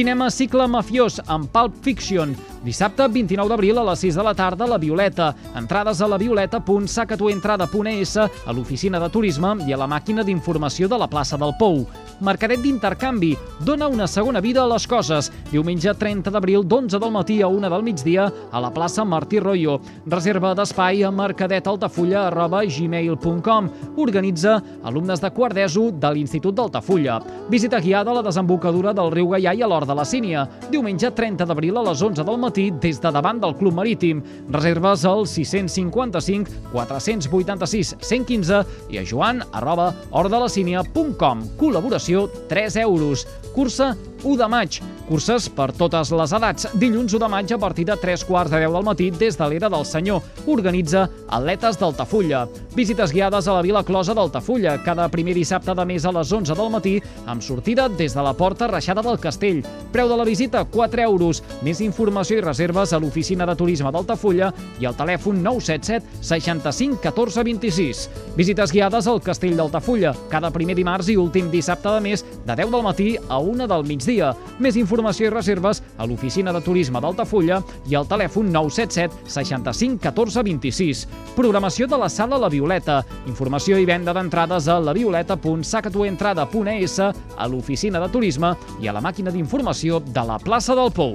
Cinema cicle mafiós amb Pulp Fiction. Dissabte 29 d'abril a les 6 de la tarda a la Violeta. Entrades a la violeta.sacatuentrada.es, a l'oficina de turisme i a la màquina d'informació de la plaça del Pou. Mercadet d'intercanvi. Dona una segona vida a les coses. Diumenge 30 d'abril d'11 del matí a 1 del migdia a la plaça Martí Royo. Reserva d'espai a mercadetaltafulla arroba gmail.com. Organitza alumnes de quart d'ESO de l'Institut d'Altafulla. Visita guiada a la desembocadura del riu Gaià i a l'Hort de la Sínia. Diumenge 30 d'abril a les 11 del matí des de davant del Club Marítim. Reserves al 655 486 115 i a joan arroba hordelasínia.com. Col·laboració 3 euros. Cursa 1 de maig. Curses per totes les edats. Dilluns 1 de maig a partir de 3 quarts de 10 del matí des de l'Era del Senyor. Organitza Atletes d'Altafulla. Visites guiades a la Vila Closa d'Altafulla cada primer dissabte de mes a les 11 del matí amb sortida des de la porta reixada del castell. Preu de la visita 4 euros. Més informació i reserves a l'oficina de turisme d'Altafulla i al telèfon 977 65 14 26. Visites guiades al castell d'Altafulla cada primer dimarts i últim dissabte de mes de 10 del matí a 1 del migdia. Més informació i reserves a l'oficina de turisme d'Altafulla i al telèfon 977 65 14 26. Programació de la sala La Violeta. Informació i venda d'entrades a lavioleta.sacatuentrada.es, a l'oficina de turisme i a la màquina d'informació de la plaça del Pou.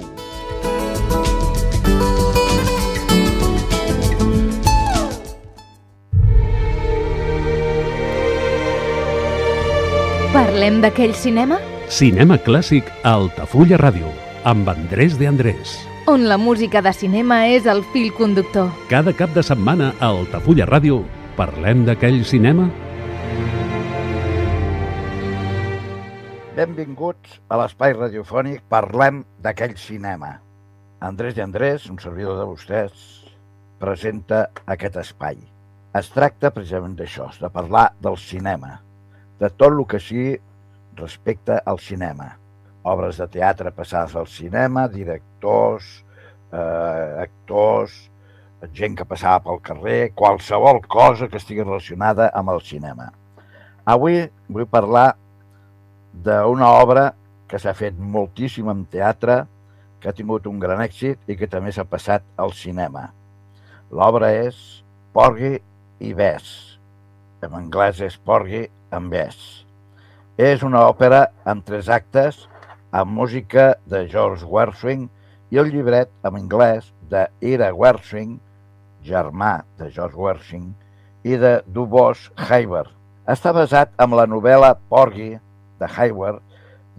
Parlem d'aquell cinema Cinema clàssic a Altafulla Ràdio, amb Andrés de Andrés. on la música de cinema és el fil conductor. Cada cap de setmana a Altafulla Ràdio parlem d'aquell cinema Benvinguts a l'espai radiofònic Parlem d'aquell cinema. Andrés i Andrés, un servidor de vostès, presenta aquest espai. Es tracta precisament d'això, de parlar del cinema, de tot el que sí respecte al cinema. Obres de teatre passades al cinema, directors, eh, actors, gent que passava pel carrer, qualsevol cosa que estigui relacionada amb el cinema. Avui vull parlar d'una obra que s'ha fet moltíssim en teatre, que ha tingut un gran èxit i que també s'ha passat al cinema. L'obra és Porgy i Bess. En anglès és Porgy and Bess. És una òpera amb tres actes, amb música de George Gershwin i el llibret en anglès de Ira Gershwin, germà de George Gershwin, i de Dubos Hayward. Està basat en la novel·la Porgy de Hayward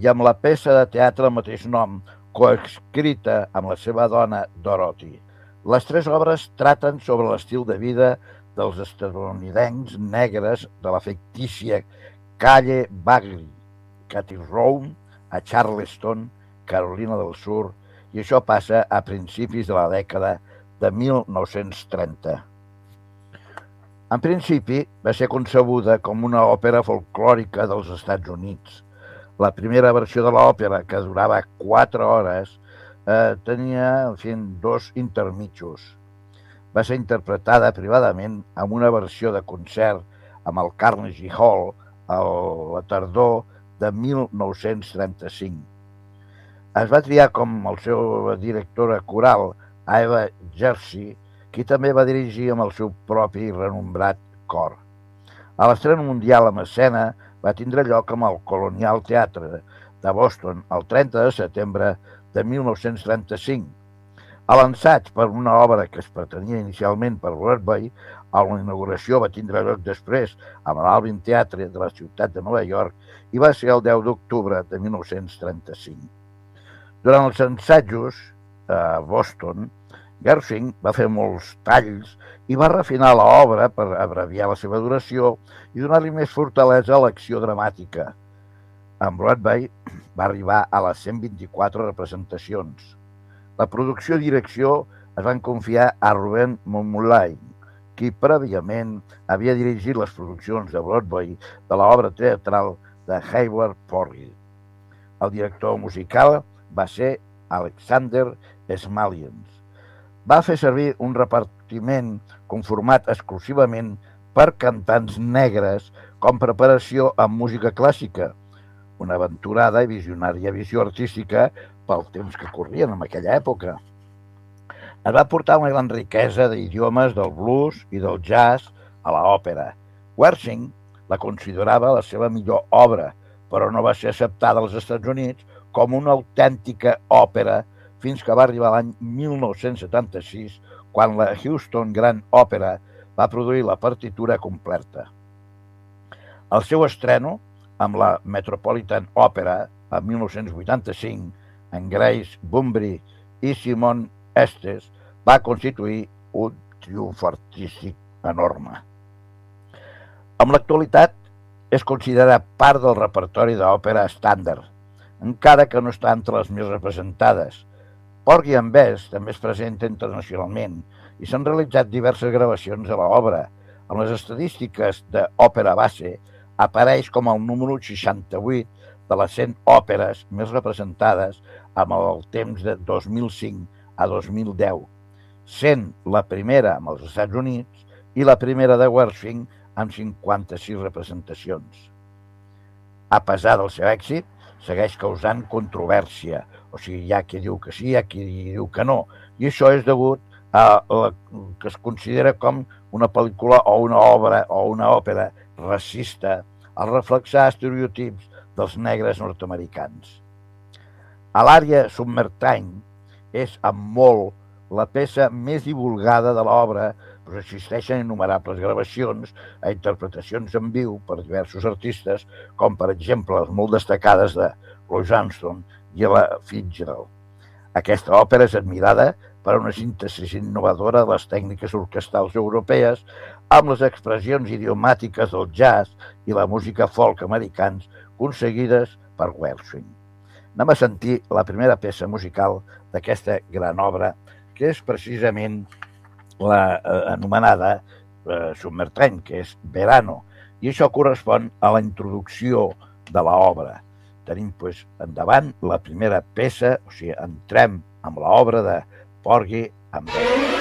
i amb la peça de teatre del mateix nom, coescrita amb la seva dona Dorothy. Les tres obres traten sobre l'estil de vida dels estadounidencs negres de la fictícia Calle Bagley, Cathy Rome, a Charleston, Carolina del Sur, i això passa a principis de la dècada de 1930. En principi, va ser concebuda com una òpera folclòrica dels Estats Units. La primera versió de l'òpera, que durava 4 hores, eh, tenia en fi, dos intermitjos. Va ser interpretada privadament amb una versió de concert amb el Carnegie Hall a la tardor de 1935. Es va triar com el seu directora coral, Eva Jersey, qui també va dirigir amb el seu propi renombrat cor. A l'estrena mundial amb escena va tindre lloc amb el Colonial Theatre de Boston el 30 de setembre de 1935. A l'ensaig per una obra que es pretenia inicialment per Broadway, a la inauguració va tindre lloc després amb l'Alvin Theatre de la ciutat de Nova York i va ser el 10 d'octubre de 1935. Durant els ensajos a Boston, Gershwin va fer molts talls i va refinar l'obra per abreviar la seva duració i donar-li més fortalesa a l'acció dramàtica. amb Broadway va arribar a les 124 representacions. La producció i direcció es van confiar a Ruben Momulai, qui prèviament havia dirigit les produccions de Broadway de l'obra teatral de Hayward Porgy. El director musical va ser Alexander Smalians. Va fer servir un repartiment conformat exclusivament per cantants negres com preparació amb música clàssica, una aventurada i visionària visió artística pel temps que corrien en aquella època. Es va portar una gran riquesa d'idiomes del blues i del jazz a l'òpera. Wersing la considerava la seva millor obra, però no va ser acceptada als Estats Units com una autèntica òpera fins que va arribar l'any 1976, quan la Houston Grand Opera va produir la partitura completa. El seu estreno amb la Metropolitan Opera en 1985, en Grace Bumbry i Simon Estes, va constituir un triomf artístic enorme. Amb l'actualitat és considerada part del repertori d'òpera estàndard, encara que no està entre les més representades. Porgy and Bess també es presenta internacionalment i s'han realitzat diverses gravacions de l'obra. En les estadístiques d'òpera base apareix com el número 68 de les 100 òperes més representades amb el temps de 2005 a 2010, sent la primera amb els Estats Units i la primera de Wersing amb 56 representacions. A pesar del seu èxit, segueix causant controvèrsia. O sigui, hi ha qui diu que sí, hi ha qui diu que no. I això és degut a la que es considera com una pel·lícula o una obra o una òpera racista al reflexar estereotips dels negres nord-americans. A l'àrea Summertime és amb molt la peça més divulgada de l'obra, però existeixen innumerables gravacions a interpretacions en viu per diversos artistes, com per exemple les molt destacades de Louis Armstrong i la Fitzgerald. Aquesta òpera és admirada per una síntesi innovadora de les tècniques orquestrals europees amb les expressions idiomàtiques del jazz i la música folk americans aconseguides per Wersing. Anem a sentir la primera peça musical d'aquesta gran obra, que és precisament la eh, anomenada eh, que és Verano, i això correspon a la introducció de l'obra. Tenim, doncs, endavant la primera peça, o sigui, entrem amb l'obra de Porgy and Bess.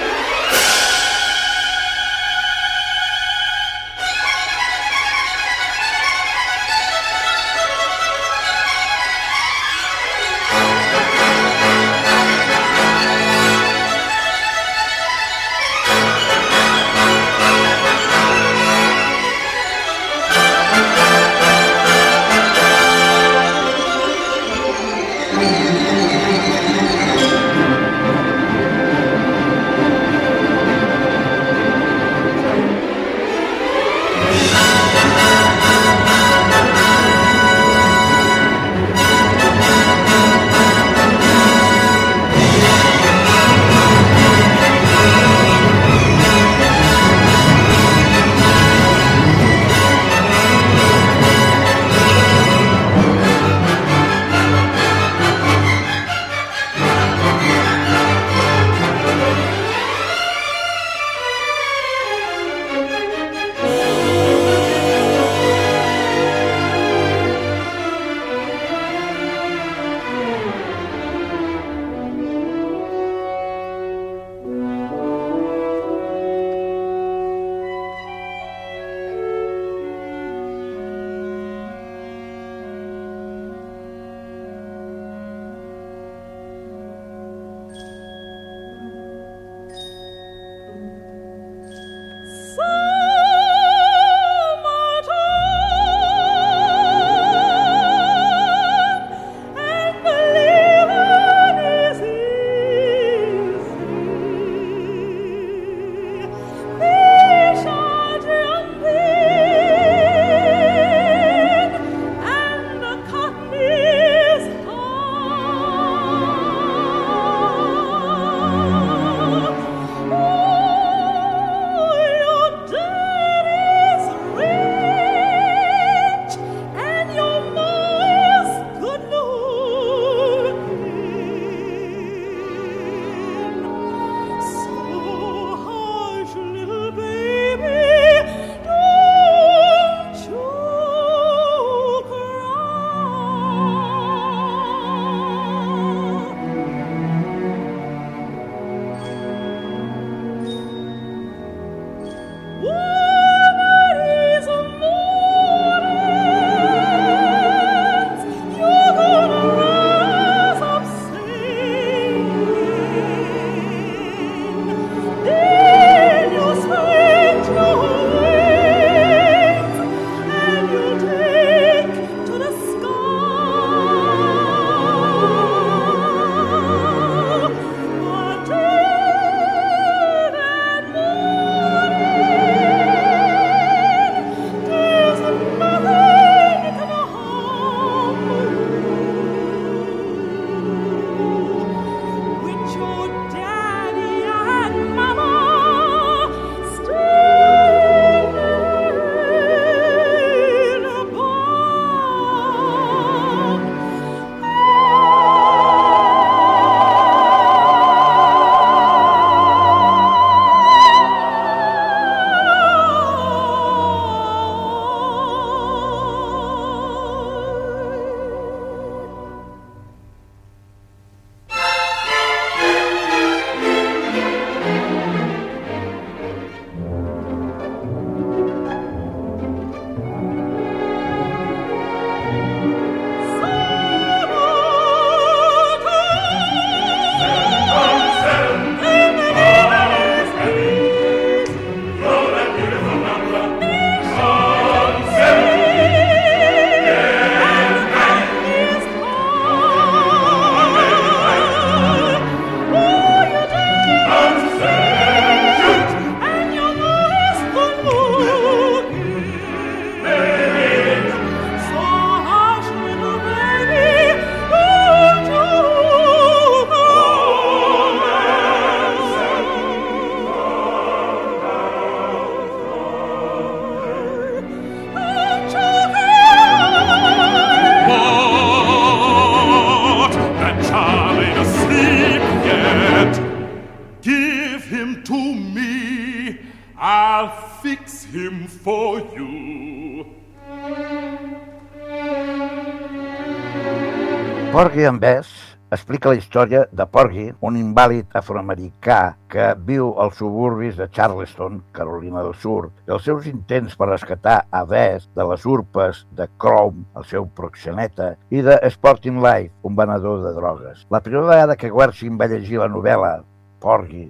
En Bess explica la història de Porgy, un invàlid afroamericà que viu als suburbis de Charleston, Carolina del Sud, i els seus intents per rescatar a Bess de les urpes de Chrome, el seu proxeneta, i de Sporting Life, un venedor de drogues. La primera vegada que Guercin va llegir la novel·la Porgy,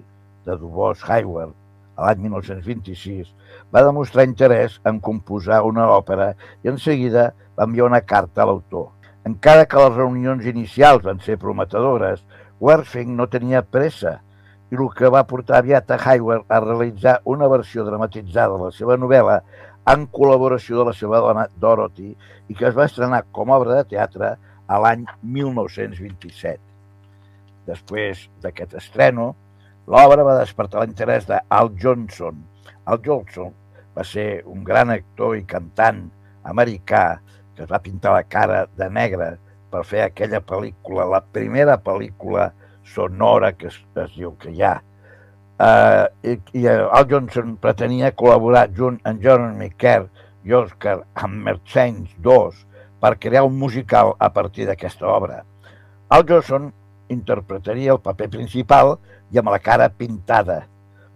de Dubos Hayward, a l'any 1926, va demostrar interès en composar una òpera i en seguida va enviar una carta a l'autor. Encara que les reunions inicials van ser prometedores, Werfing no tenia pressa i el que va portar aviat a Hayward a realitzar una versió dramatitzada de la seva novel·la en col·laboració de la seva dona Dorothy i que es va estrenar com a obra de teatre a l'any 1927. Després d'aquest estreno, l'obra va despertar l'interès de Al Johnson. Al Johnson va ser un gran actor i cantant americà que es va pintar la cara de negre per fer aquella pel·lícula, la primera pel·lícula sonora que es, es diu que hi ha. Uh, i, I Al Johnson pretenia col·laborar junt amb Jeremy Kerr i Oscar Hammerstein II per crear un musical a partir d'aquesta obra. Al Johnson interpretaria el paper principal i amb la cara pintada,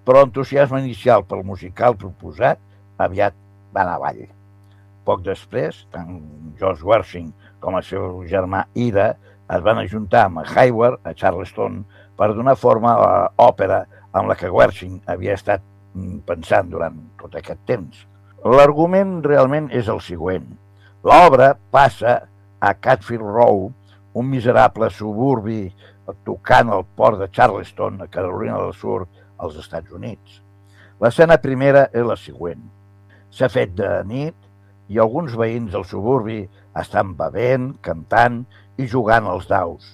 però l'entusiasme inicial pel musical proposat aviat va anar avall. Poc després, tant George Wersing com el seu germà Ida es van ajuntar amb Hayward a Charleston per donar forma a l'òpera amb la que Wersing havia estat mm, pensant durant tot aquest temps. L'argument realment és el següent. L'obra passa a Catfield Row, un miserable suburbi tocant al port de Charleston, a Carolina del Sud, als Estats Units. L'escena primera és la següent. S'ha fet de nit i alguns veïns del suburbi estan bevent, cantant i jugant als daus.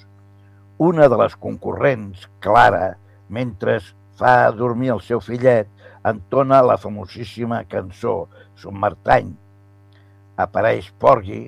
Una de les concurrents, Clara, mentre fa dormir el seu fillet, entona la famosíssima cançó Submartany. Apareix Porgy,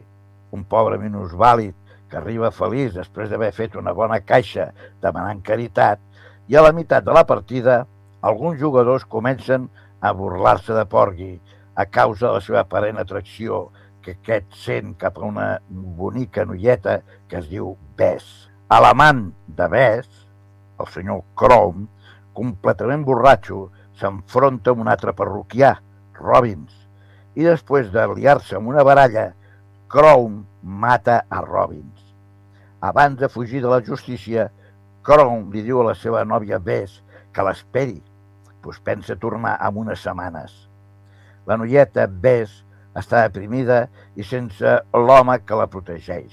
un pobre minusvàlid que arriba feliç després d'haver fet una bona caixa demanant caritat, i a la meitat de la partida alguns jugadors comencen a burlar-se de Porgy a causa de la seva aparent atracció que aquest sent cap a una bonica noieta que es diu Bess. A l'amant de Bess, el senyor Chrome, completament borratxo, s'enfronta amb un altre parroquià, Robbins, i després de liar-se amb una baralla, Chrome mata a Robbins. Abans de fugir de la justícia, Chrome li diu a la seva nòvia Bess que l'esperi, doncs pensa tornar en unes setmanes. La noieta Bess està deprimida i sense l'home que la protegeix.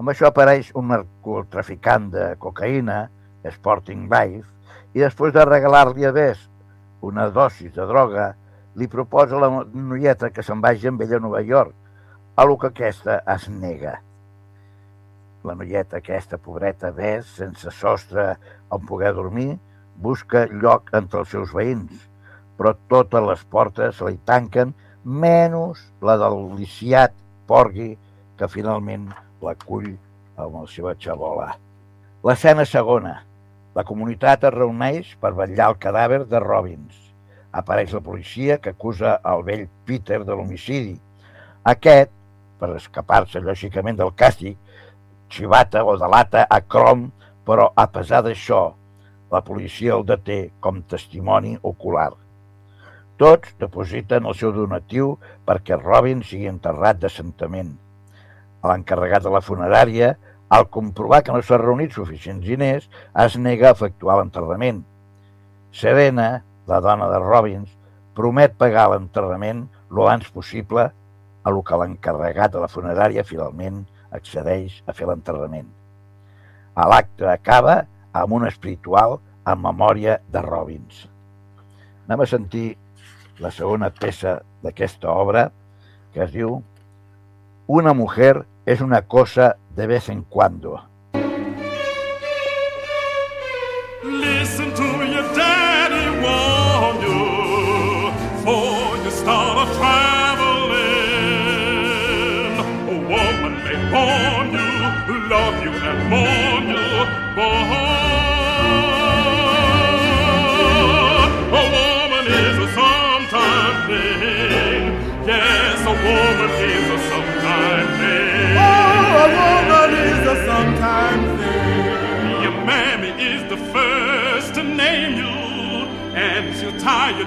Amb això apareix un narcotraficant de cocaïna, Sporting Life, i després de regalar-li a Bess una dosis de droga, li proposa a la noieta que se'n vagi amb ella a Nova York, a lo que aquesta es nega. La noieta aquesta, pobreta, Bess, sense sostre on poder dormir, busca lloc entre els seus veïns, però totes les portes li tanquen, menys la del liciat Porgui, que finalment l'acull amb la seva xabola. L'escena segona. La comunitat es reuneix per vetllar el cadàver de Robbins. Apareix la policia que acusa el vell Peter de l'homicidi. Aquest, per escapar-se lògicament del càstig, xivata o delata a Crom, però a pesar d'això, la policia el deté com testimoni ocular. Tots depositen el seu donatiu perquè Robin sigui enterrat decentament. L'encarregat de la funerària, al comprovar que no s'ha reunit suficients diners, es nega a efectuar l'enterrament. Serena, la dona de Robbins, promet pagar l'enterrament lo abans possible a lo que l'encarregat de la funerària finalment accedeix a fer l'enterrament. L'acte acaba amb un espiritual en memòria de Robbins. Anem a sentir la segona peça d'aquesta obra, que es diu Una mujer es una cosa de vez en cuando.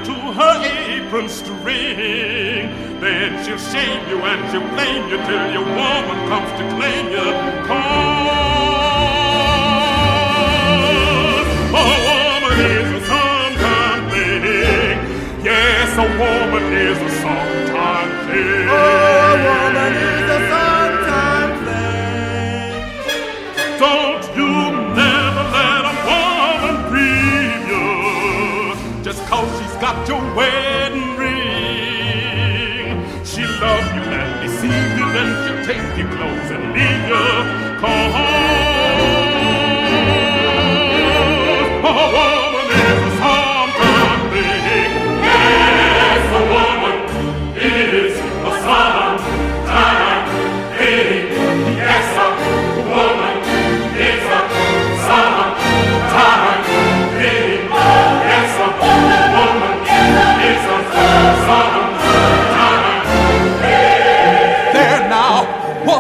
To her apron string. Then she'll shame you and she'll blame you till your woman comes to claim you. Cause a woman is a sometime thing. Yes, a woman got your wedding ring. She love you and deceive you, then she'll take your clothes and leave you. Cause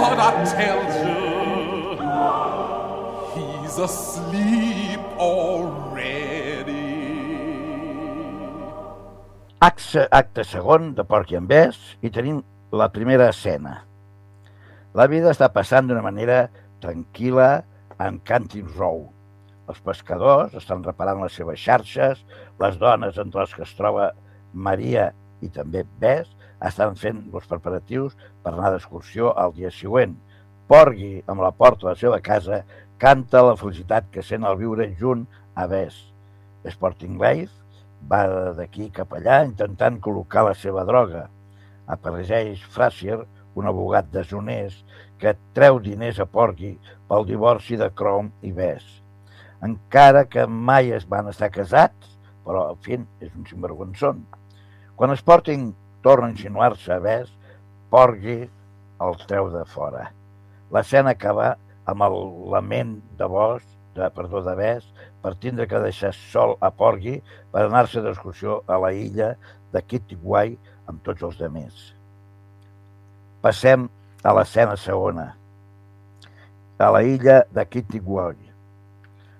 what I tell you, he's asleep already. Acte, acte segon de Porc i en i tenim la primera escena. La vida està passant d'una manera tranquil·la en Canting Row. Els pescadors estan reparant les seves xarxes, les dones entre les que es troba Maria i també Bès estan fent els preparatius per anar d'excursió al dia següent. Porgui, amb la porta de la seva casa, canta la felicitat que sent al viure junt a Bès. Sporting Life va d'aquí cap allà intentant col·locar la seva droga. Apareix Frazier, un abogat deshonest, que treu diners a Porgy pel divorci de Chrome i Bess. Encara que mai es van estar casats, però al fin és un sinvergonzón. Quan Sporting torna a insinuar-se a Bess, Porgy el treu de fora. L'escena acaba amb el lament de Bosch, de, perdó, de Bess, per tindre que deixar sol a Porgy per anar-se d'excursió a la illa de Kittiwai amb tots els demés. Passem a l'escena segona. A la illa de Kittiwai.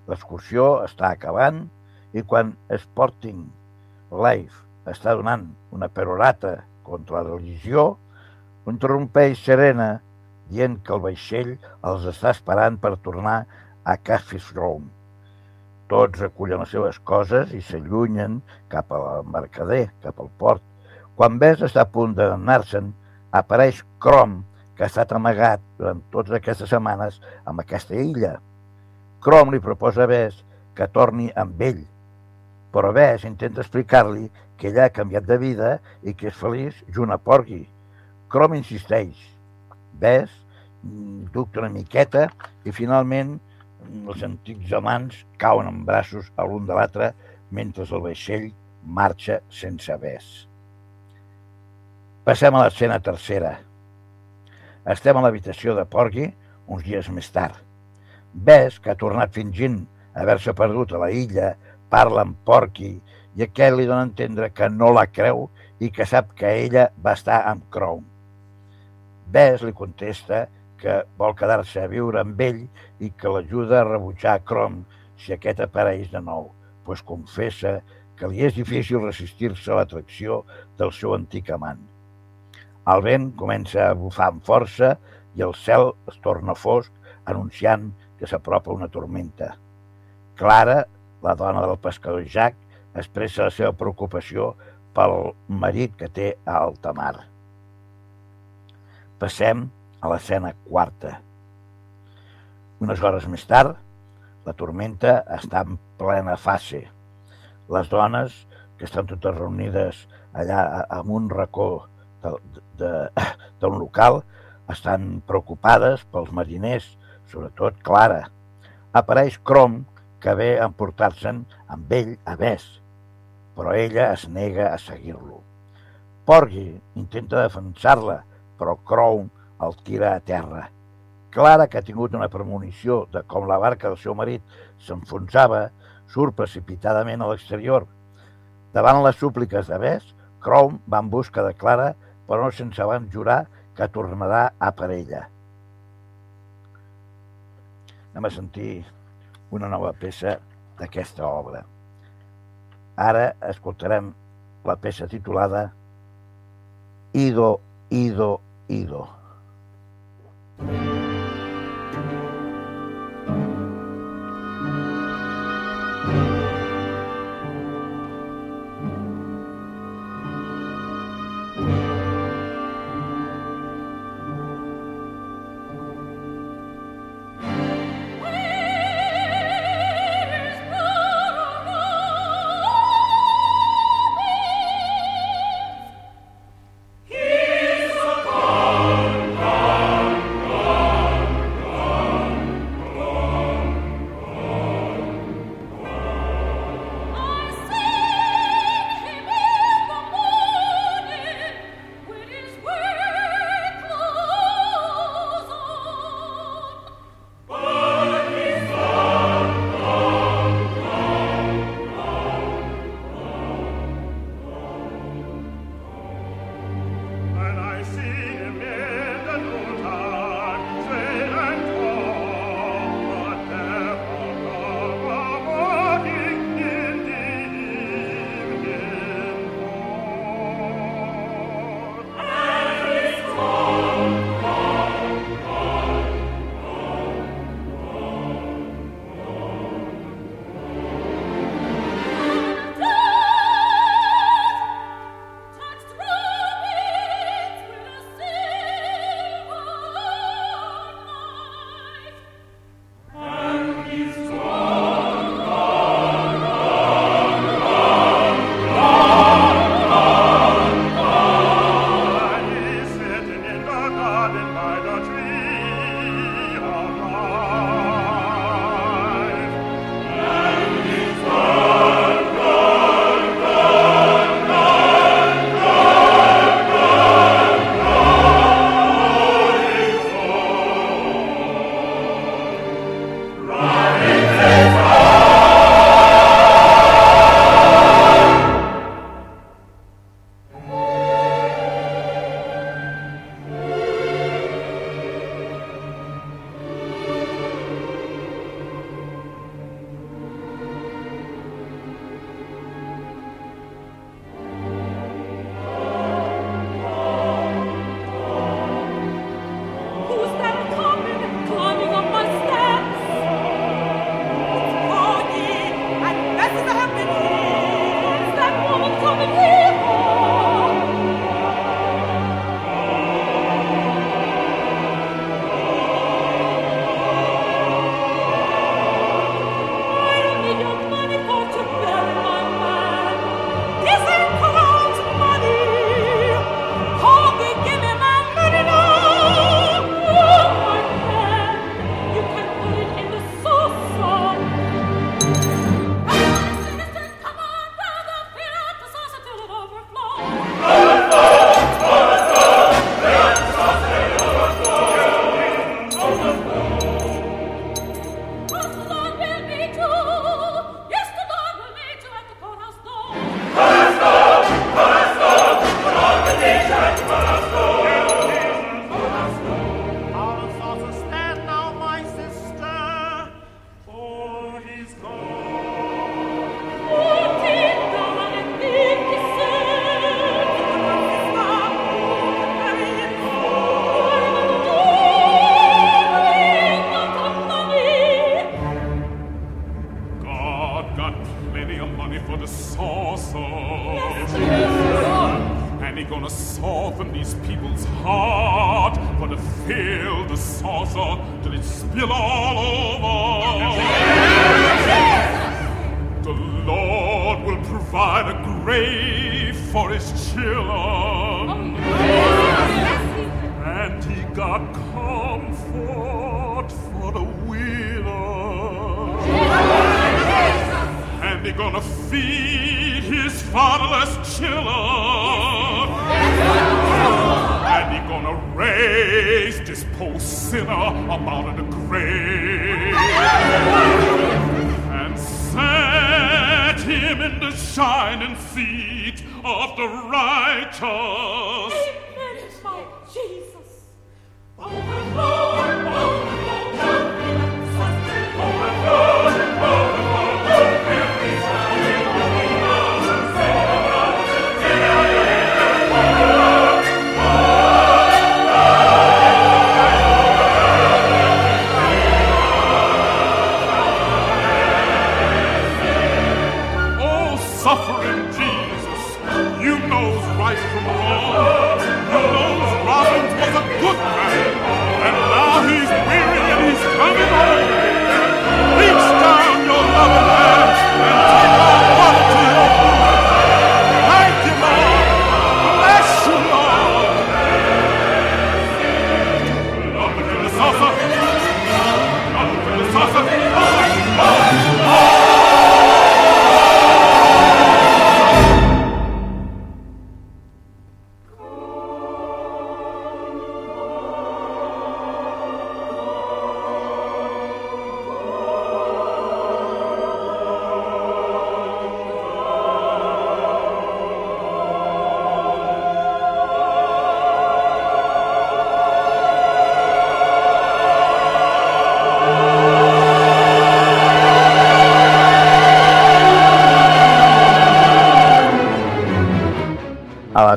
L'excursió està acabant i quan Sporting Life està donant una perorata contra la religió, interrompeix Serena dient que el vaixell els està esperant per tornar a Caffis Rome. Tots recullen les seves coses i s'allunyen cap al mercader, cap al port. Quan Bess està a punt d'anar-se'n, apareix Crom, que ha estat amagat durant totes aquestes setmanes amb aquesta illa. Crom li proposa a Bess que torni amb ell, però Bess intenta explicar-li que ella ha canviat de vida i que és feliç junt a Porgy. Crom insisteix. Bess mm, dubta una miqueta i finalment mm, els antics amants cauen en braços a l'un de l'altre mentre el vaixell marxa sense Bess. Passem a l'escena tercera. Estem a l'habitació de Porgy uns dies més tard. Bess, que ha tornat fingint haver-se perdut a la illa, parla amb Porky i aquest li dona a entendre que no la creu i que sap que ella va estar amb Crown. Bess li contesta que vol quedar-se a viure amb ell i que l'ajuda a rebutjar Crom si aquest apareix de nou, pues confessa que li és difícil resistir-se a l'atracció del seu antic amant. El vent comença a bufar amb força i el cel es torna fosc, anunciant que s'apropa una tormenta. Clara, la dona del pescador Jack, expressa la seva preocupació pel marit que té a alta mar. Passem a l'escena quarta. Unes hores més tard, la tormenta està en plena fase. Les dones, que estan totes reunides allà en un racó d'un local, estan preocupades pels mariners, sobretot Clara. Apareix Crom, que ve a emportar-se'n amb ell a Bess, però ella es nega a seguir-lo. Porgy intenta defensar-la, però Crown el tira a terra. Clara, que ha tingut una premonició de com la barca del seu marit s'enfonsava, surt precipitadament a l'exterior. Davant les súpliques de Bess, Crown va en busca de Clara, però no sense abans jurar que tornarà a per ella. Anem a sentir una nova peça d'aquesta obra. Ara escoltarem la peça titulada Ido, Ido, Ido. Ido.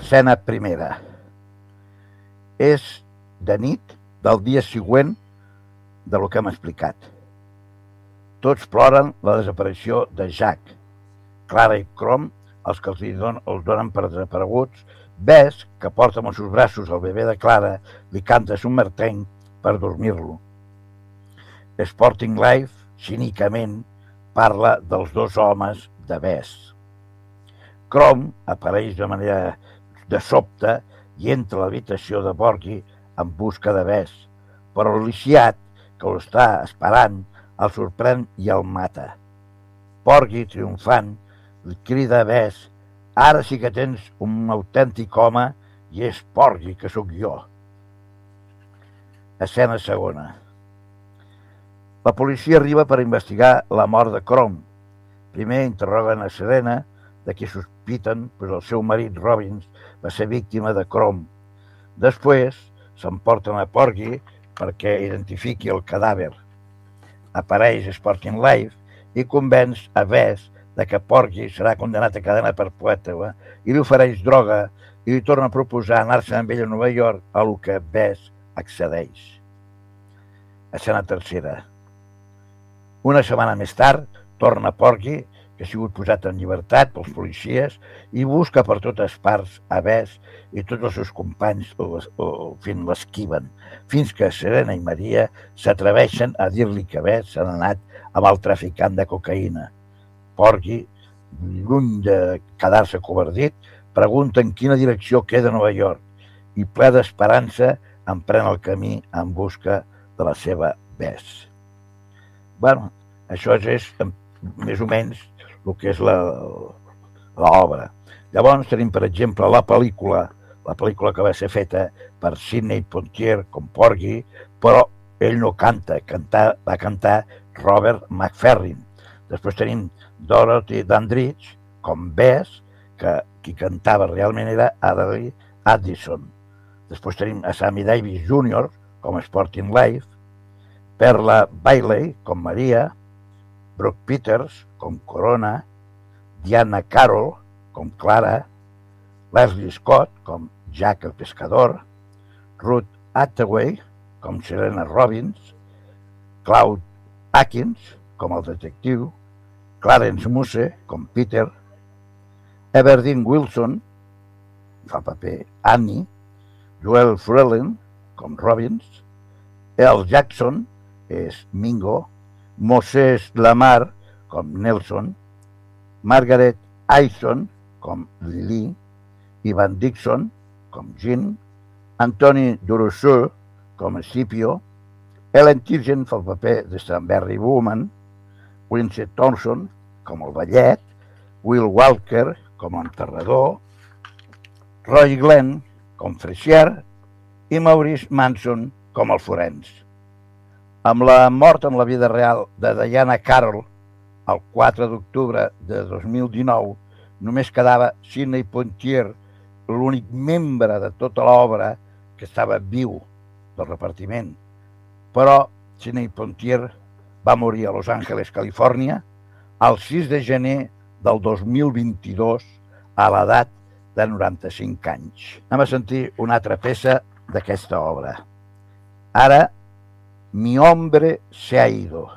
L'escena primera. És de nit del dia següent de lo que hem explicat. Tots ploren la desaparició de Jack. Clara i Crom, els que els, don, els donen per desapareguts, Bess, que porta amb els seus braços el bebè de Clara, li canta un marteny per dormir-lo. Sporting Life, cínicament, parla dels dos homes de Bess. Crom apareix de manera de sobte i entra a l'habitació de Borghi en busca de Bess, però el lisiat, que ho està esperant, el sorprèn i el mata. Porgui, triomfant, li crida a Bess Ara sí que tens un autèntic home i és Porgui, que sóc jo. Escena segona. La policia arriba per investigar la mort de Crom. Primer interroguen a Serena, de qui sospiten que el seu marit Robbins va ser víctima de Crom. Després s'emporten a Porgy perquè identifiqui el cadàver. Apareix Sporting Life i convenç a Bess de que Porgy serà condemnat a cadena perpètua i li ofereix droga i li torna a proposar anar-se amb ell a Nova York, a lo que Bess accedeix. Escena tercera. Una setmana més tard, torna Porgy, que ha sigut posat en llibertat pels policies, i busca per totes parts a Bess i tots els seus companys o, o, fins l'esquiven, fins que Serena i Maria s'atreveixen a dir-li que Bess s'ha anat amb el traficant de cocaïna. Porgy, lluny de quedar-se covardit, pregunta en quina direcció queda Nova York i ple d'esperança emprèn el camí en busca de la seva Bess. bueno, això és més o menys el que és l'obra. Llavors tenim, per exemple, la pel·lícula, la pel·lícula que va ser feta per Sidney Pontier com Porgy, però ell no canta, canta, va cantar Robert McFerrin. Després tenim Dorothy Dandridge com Bess, que qui cantava realment era Adley Addison. Després tenim a Sammy Davis Jr. com Sporting Life, Perla Bailey com Maria, Brooke Peters com Corona, Diana Carroll com Clara, Leslie Scott com Jack el Pescador, Ruth Hathaway com Serena Robbins, Cloud Atkins com el detectiu, Clarence Muse com Peter, Everdeen Wilson fa paper Annie, Joel Frelin com Robbins, El Jackson és Mingo, Moses Lamar com Nelson, Margaret Aison com Lily, Ivan Dixon com Jean, Antoni Durosseux com Scipio, Ellen Tirgen fa el paper de Stanberry Woman, Winsett Thompson com el ballet, Will Walker com a enterrador, Roy Glenn com Fresier i Maurice Manson com el forens. Amb la mort en la vida real de Diana Carroll el 4 d'octubre de 2019, només quedava Sidney Poitier, l'únic membre de tota l'obra que estava viu del repartiment. Però Sidney Poitier va morir a Los Angeles, Califòrnia, el 6 de gener del 2022 a l'edat de 95 anys. Anem a sentir una altra peça d'aquesta obra. Ara, mi hombre se ha ido.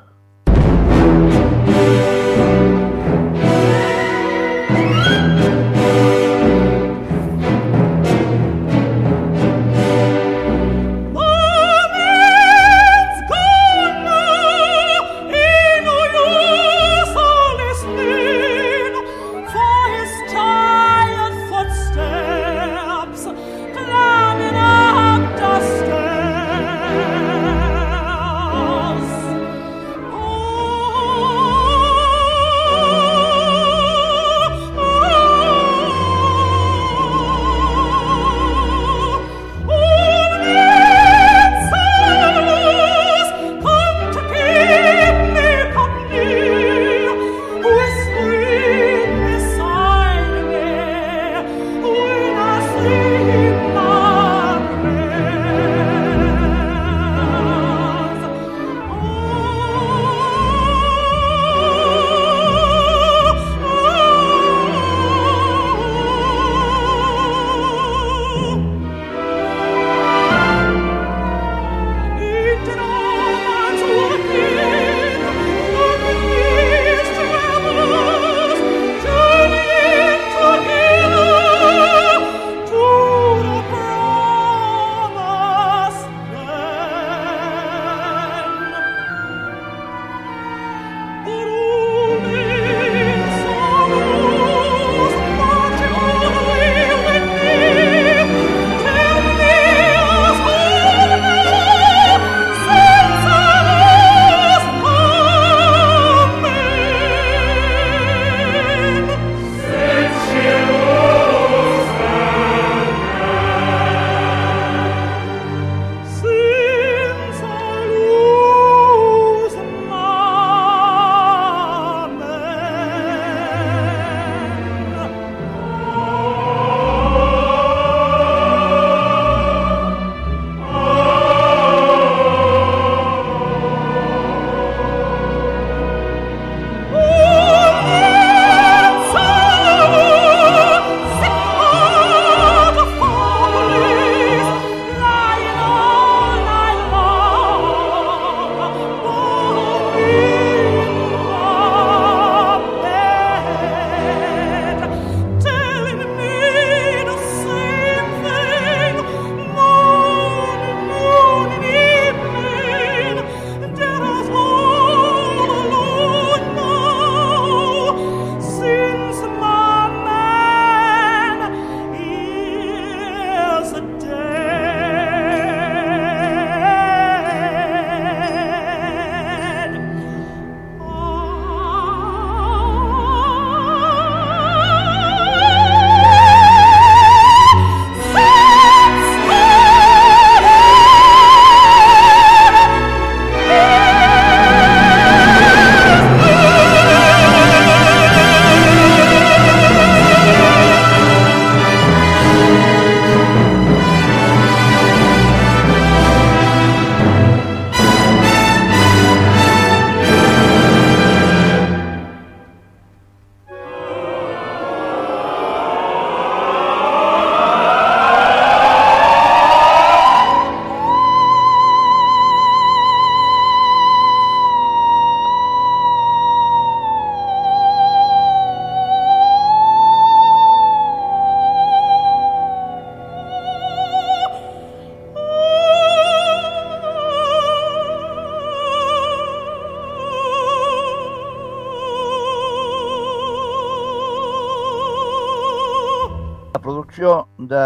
De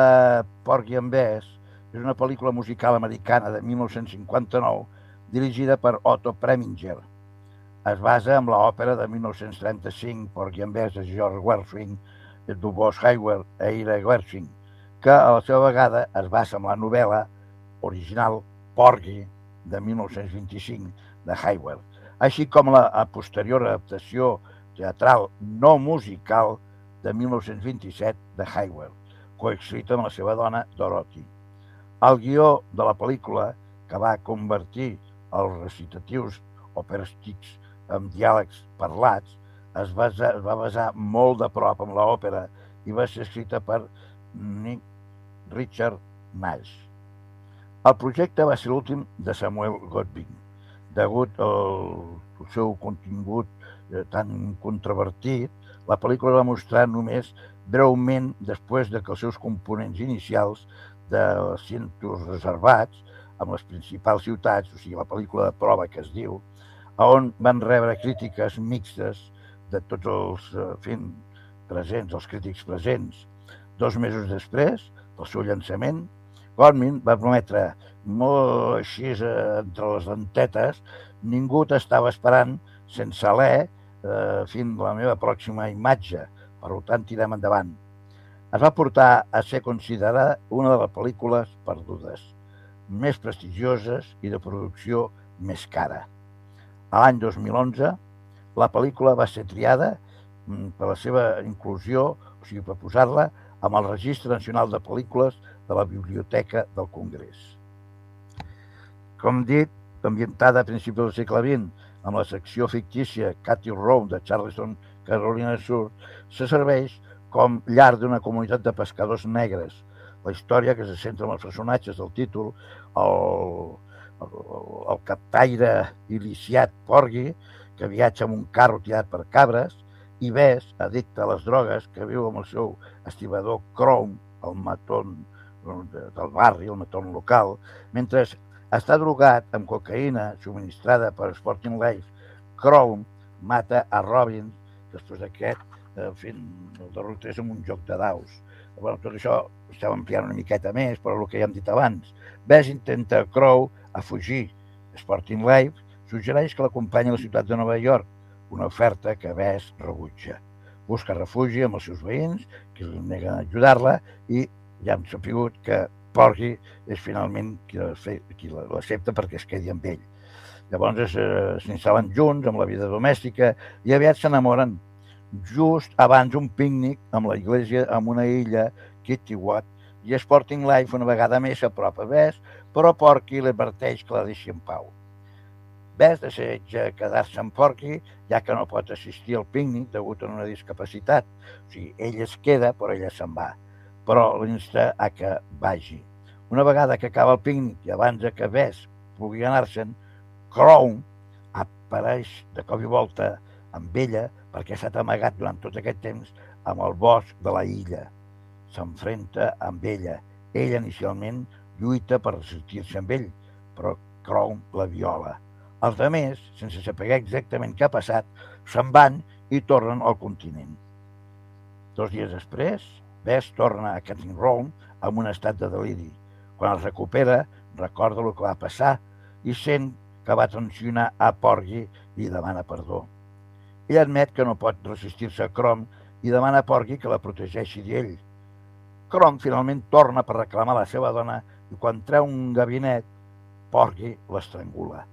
Porgy and Bess és una pel·lícula musical americana de 1959 dirigida per Otto Preminger. Es basa en l'òpera de 1935 Porgy and Bess de George Gershwin, Dubos Hayward i Ira Gershwin, que a la seva vegada es basa en la novel·la original Porgy de 1925 de Hayward, així com la posterior adaptació teatral no musical de 1927 de Hayward, coescrita amb la seva dona Dorothy. El guió de la pel·lícula, que va convertir els recitatius operístics en diàlegs parlats, es, basa, es va basar molt de prop amb l'òpera i va ser escrita per Nick Richard Nash. El projecte va ser l'últim de Samuel Godwin, degut al seu contingut eh, tan controvertit, la pel·lícula va mostrar només breument després de que els seus components inicials de cientos reservats amb les principals ciutats, o sigui, la pel·lícula de prova que es diu, on van rebre crítiques mixtes de tots els eh, en fi, presents, els crítics presents. Dos mesos després del seu llançament, Godwin va prometre molt així eh, entre les dentetes, ningú t'estava esperant sense alè eh, fins la meva pròxima imatge, per tant tirem endavant. Es va portar a ser considerada una de les pel·lícules perdudes, més prestigioses i de producció més cara. A l'any 2011, la pel·lícula va ser triada mm, per la seva inclusió, o sigui, per posar-la amb el Registre Nacional de Pel·lícules de la Biblioteca del Congrés. Com dit, ambientada a principis del segle XX, amb la secció fictícia Cathy Row de Charleston, Carolina del Sur, se serveix com llar d'una comunitat de pescadors negres. La història que se centra en els personatges del títol, el, el, el captaire iliciat Porgy, que viatja amb un carro tirat per cabres, i Bess, addicte a les drogues, que viu amb el seu estibador Chrome, el matón del barri, el matón local, mentre està drogat amb cocaïna subministrada per Sporting Life. Chrome mata a Robin després d'aquest eh, fent el derrotés amb un joc de daus. Bueno, tot això estem ampliant una miqueta més, però el que ja hem dit abans. Bess intenta Crow a fugir. Sporting Life suggereix que l'acompanyi a la ciutat de Nova York, una oferta que Bess rebutja. Busca refugi amb els seus veïns, que li neguen ajudar-la, i ja hem sapigut que Porgy és finalment qui l'accepta perquè es quedi amb ell. Llavors eh, s'instal·len junts amb la vida domèstica i aviat s'enamoren just abans d'un pícnic amb la iglesia amb una illa, Kitty Watt, i Sporting Life una vegada més s'apropa a Bess, però Porky l'adverteix que la deixi en pau. Bess desitja quedar-se amb Porky, ja que no pot assistir al pícnic degut a una discapacitat. O sigui, ell es queda, però ella se'n va. Però l'insta a que vagi. Una vegada que acaba el pícnic i abans que Bess pugui anar-se'n, Crown apareix de cop i volta amb ella perquè s'ha amagat durant tot aquest temps amb el bosc de la illa. S'enfrenta amb ella. Ella inicialment lluita per resistir-se amb ell, però Crown la viola. Els altres, sense saber exactament què ha passat, se'n van i tornen al continent. Dos dies després, Bess torna a Canning Row amb un estat de deliri. Quan el recupera, recorda el que va passar i sent que va tensionar a Porgy i demana perdó. Ell admet que no pot resistir-se a Crom i demana a Porgy que la protegeixi d'ell. Crom finalment torna per reclamar la seva dona i quan treu un gabinet, Porgy l'estrangula.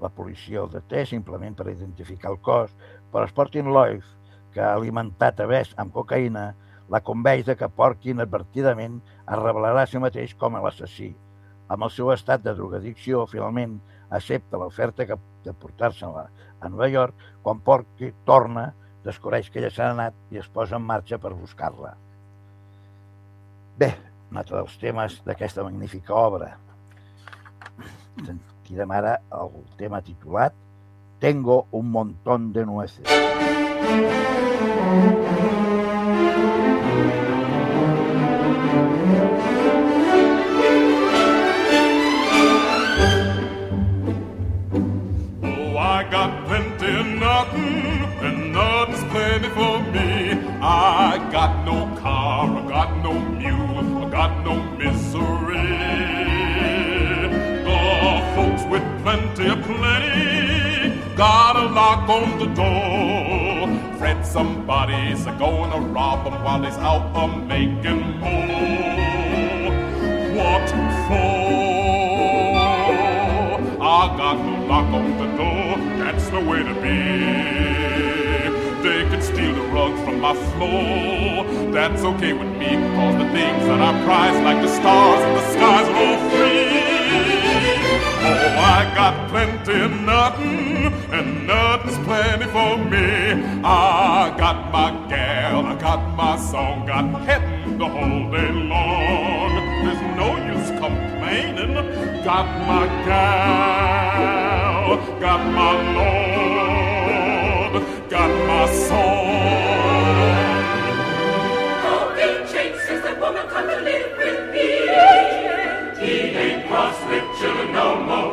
La policia el deté simplement per identificar el cos, però Sporting Life, que ha alimentat a Bess amb cocaïna, la convenç de que Porky inadvertidament es revelarà a si mateix com a l'assassí. Amb el seu estat de drogadicció, finalment accepta l'oferta de portar-se-la a Nova York quan Porky torna, descobreix que ella s'ha anat i es posa en marxa per buscar-la. Bé, un altre dels temes d'aquesta magnífica obra. Sentirem ara el tema titulat Tengo un montón de nueces. Oh, on the door. Fred, somebody's a gonna rob him while he's out a making more. What for? I got no lock on the door, that's the way to be. They can steal the rug from my floor. That's okay with me, cause the things that I prize, like the stars in the skies, are all free. Oh, I got plenty of nothing, and nothing's plenty for me. I got my gal, I got my song, got heaven the whole day long. There's no use complaining. Got my gal, got my lord, got my song. The woman come to live with me. He ain't cross with children no more,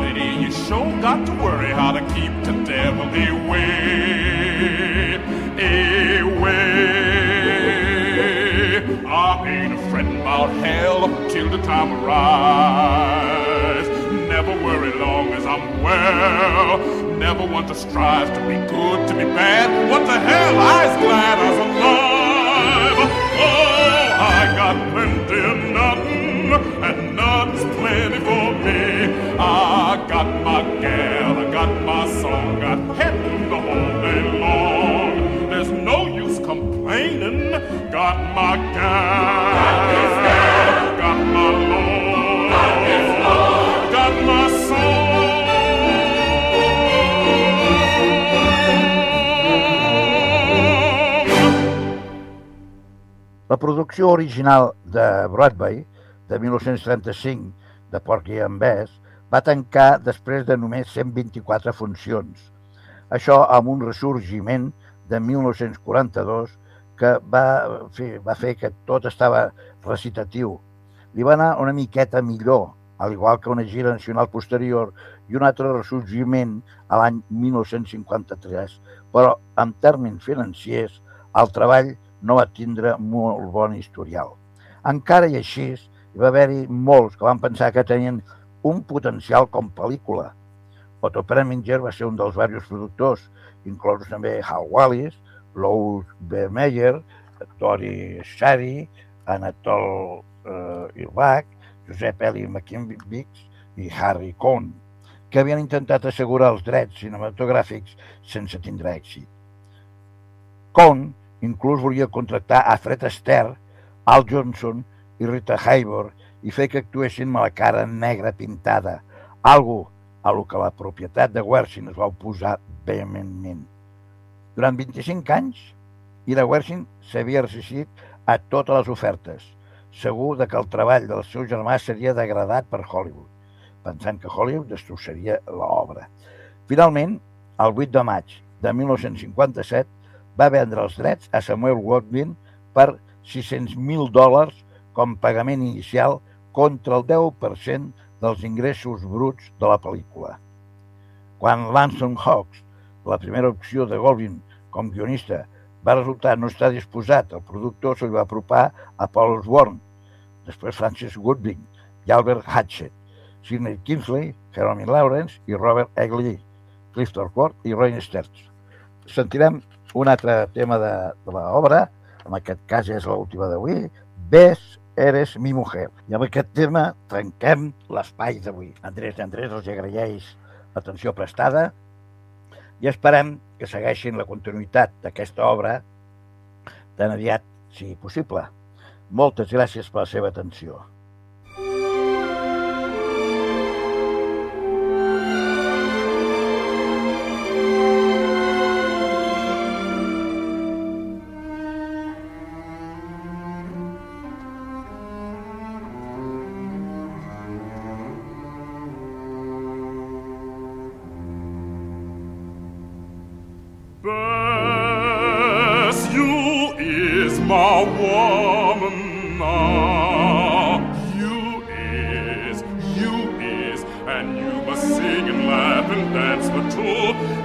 plenty, you sure got to worry how to keep the devil away. Away. I ain't a fretting about hell till the time arrives. Never worry long as I'm well. Never want to strive to be good, to be bad. What the hell? I's glad I was alive. Oh, I got plenty of nothing, and nothing's plenty for me. Got my got my got. There's no use. Got my got my got my song. La producció original de Broadway, de 1935, de Porky and Bess, va tancar després de només 124 funcions. Això amb un ressorgiment de 1942 que va fer, va fer que tot estava recitatiu. Li va anar una miqueta millor, al igual que una gira nacional posterior i un altre ressorgiment a l'any 1953, però en termes financiers el treball no va tindre molt bon historial. Encara i així, hi va haver-hi molts que van pensar que tenien un potencial com pel·lícula. Otto Preminger va ser un dels diversos productors, inclosos també Hal Wallis, Lou B. Meyer, Tori Shari, Anatol eh, Irlach, Josep Eli McKinbix i Harry Cohn, que havien intentat assegurar els drets cinematogràfics sense tindre èxit. Cohn inclús volia contractar a Fred Astaire, Al Johnson i Rita Hayworth i fer que actuessin amb la cara negra pintada, algo a lo que la propietat de Wersin es va oposar vehementment. Durant 25 anys, Ira Wersin s'havia resistit a totes les ofertes, segur de que el treball del seu germà seria degradat per Hollywood, pensant que Hollywood destrossaria l'obra. Finalment, el 8 de maig de 1957, va vendre els drets a Samuel Goldwyn per 600.000 dòlars com pagament inicial contra el 10% dels ingressos bruts de la pel·lícula. Quan Lanson Hawks, la primera opció de Goldwyn com guionista, va resultar no estar disposat, el productor se li va apropar a Paul Osborne, després Francis Goodwin i Albert Hatchett, Sidney Kingsley, Jeremy Lawrence i Robert Egley, Clifton Court i Roy Stertz. Sentirem un altre tema de, de l'obra, en aquest cas és l'última d'avui, Ves, eres mi mujer. I amb aquest tema trenquem l'espai d'avui. Andrés i Andrés, els agraeix l'atenció prestada i esperem que segueixin la continuïtat d'aquesta obra tan aviat sigui possible. Moltes gràcies per la seva atenció.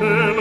el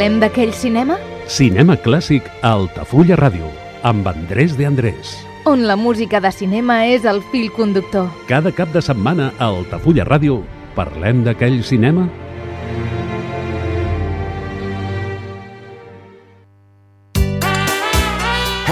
Parlem d'aquell cinema? Cinema clàssic a Altafulla Ràdio, amb Andrés de Andrés. On la música de cinema és el fil conductor. Cada cap de setmana a Altafulla Ràdio, parlem d'aquell cinema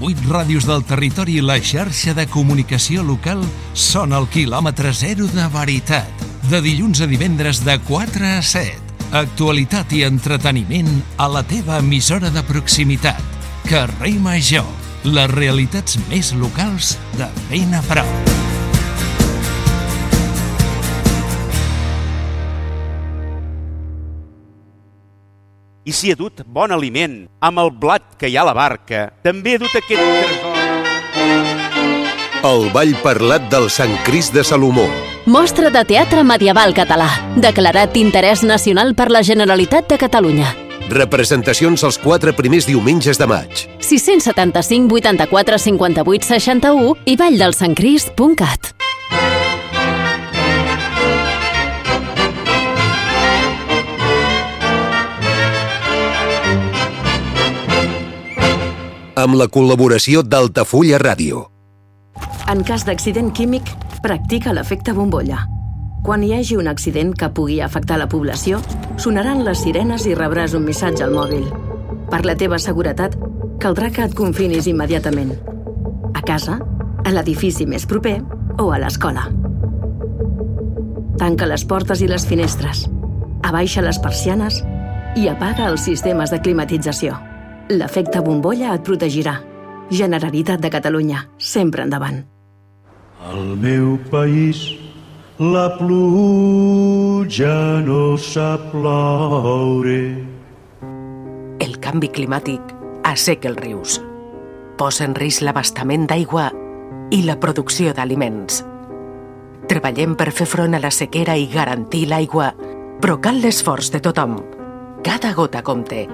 8 ràdios del territori i la xarxa de comunicació local són el quilòmetre zero de veritat. De dilluns a divendres de 4 a 7. Actualitat i entreteniment a la teva emissora de proximitat. Carrer Major. Les realitats més locals de ben a prop. I si he dut bon aliment amb el blat que hi ha a la barca, també he dut aquest tresor. El ball parlat del Sant Crist de Salomó. Mostra de teatre medieval català, declarat d'interès nacional per la Generalitat de Catalunya. Representacions els quatre primers diumenges de maig. 675 84 58 61 i valldelsancrist.cat. Amb la col·laboració d'Altafulla Ràdio. En cas d'accident químic, practica l'efecte bombolla. Quan hi hagi un accident que pugui afectar la població, sonaran les sirenes i rebràs un missatge al mòbil. Per la teva seguretat, caldrà que et confinis immediatament. A casa, a l'edifici més proper o a l'escola. Tanca les portes i les finestres. Abaixa les persianes i apaga els sistemes de climatització. L'efecte bombolla et protegirà. Generalitat de Catalunya. Sempre endavant. Al meu país la pluja no sap ploure. El canvi climàtic asseca els rius. Posa en risc l'abastament d'aigua i la producció d'aliments. Treballem per fer front a la sequera i garantir l'aigua, però cal l'esforç de tothom. Cada gota compte.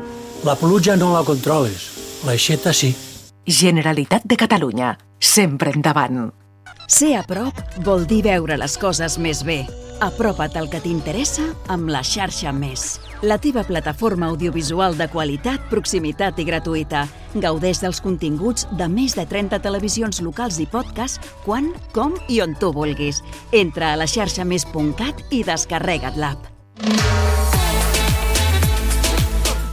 La pluja no la controles, l'aixeta sí. Generalitat de Catalunya. Sempre endavant. Ser a prop vol dir veure les coses més bé. Apropa't al que t'interessa amb la xarxa Més. La teva plataforma audiovisual de qualitat, proximitat i gratuïta. Gaudeix dels continguts de més de 30 televisions locals i podcast quan, com i on tu vulguis. Entra a la xarxa més.cat i descarrega't l'app.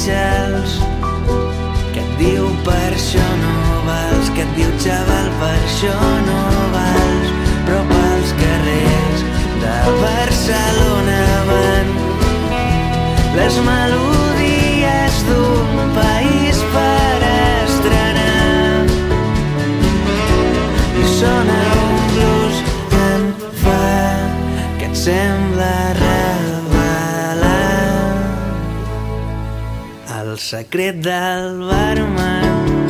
Charles que et diu per això no vals? Que et diu xaval per això no vals? Però pels carrers de Barcelona van les melodies d'un país per estrenar. I sona un blues en fa que et sembla el secret del barman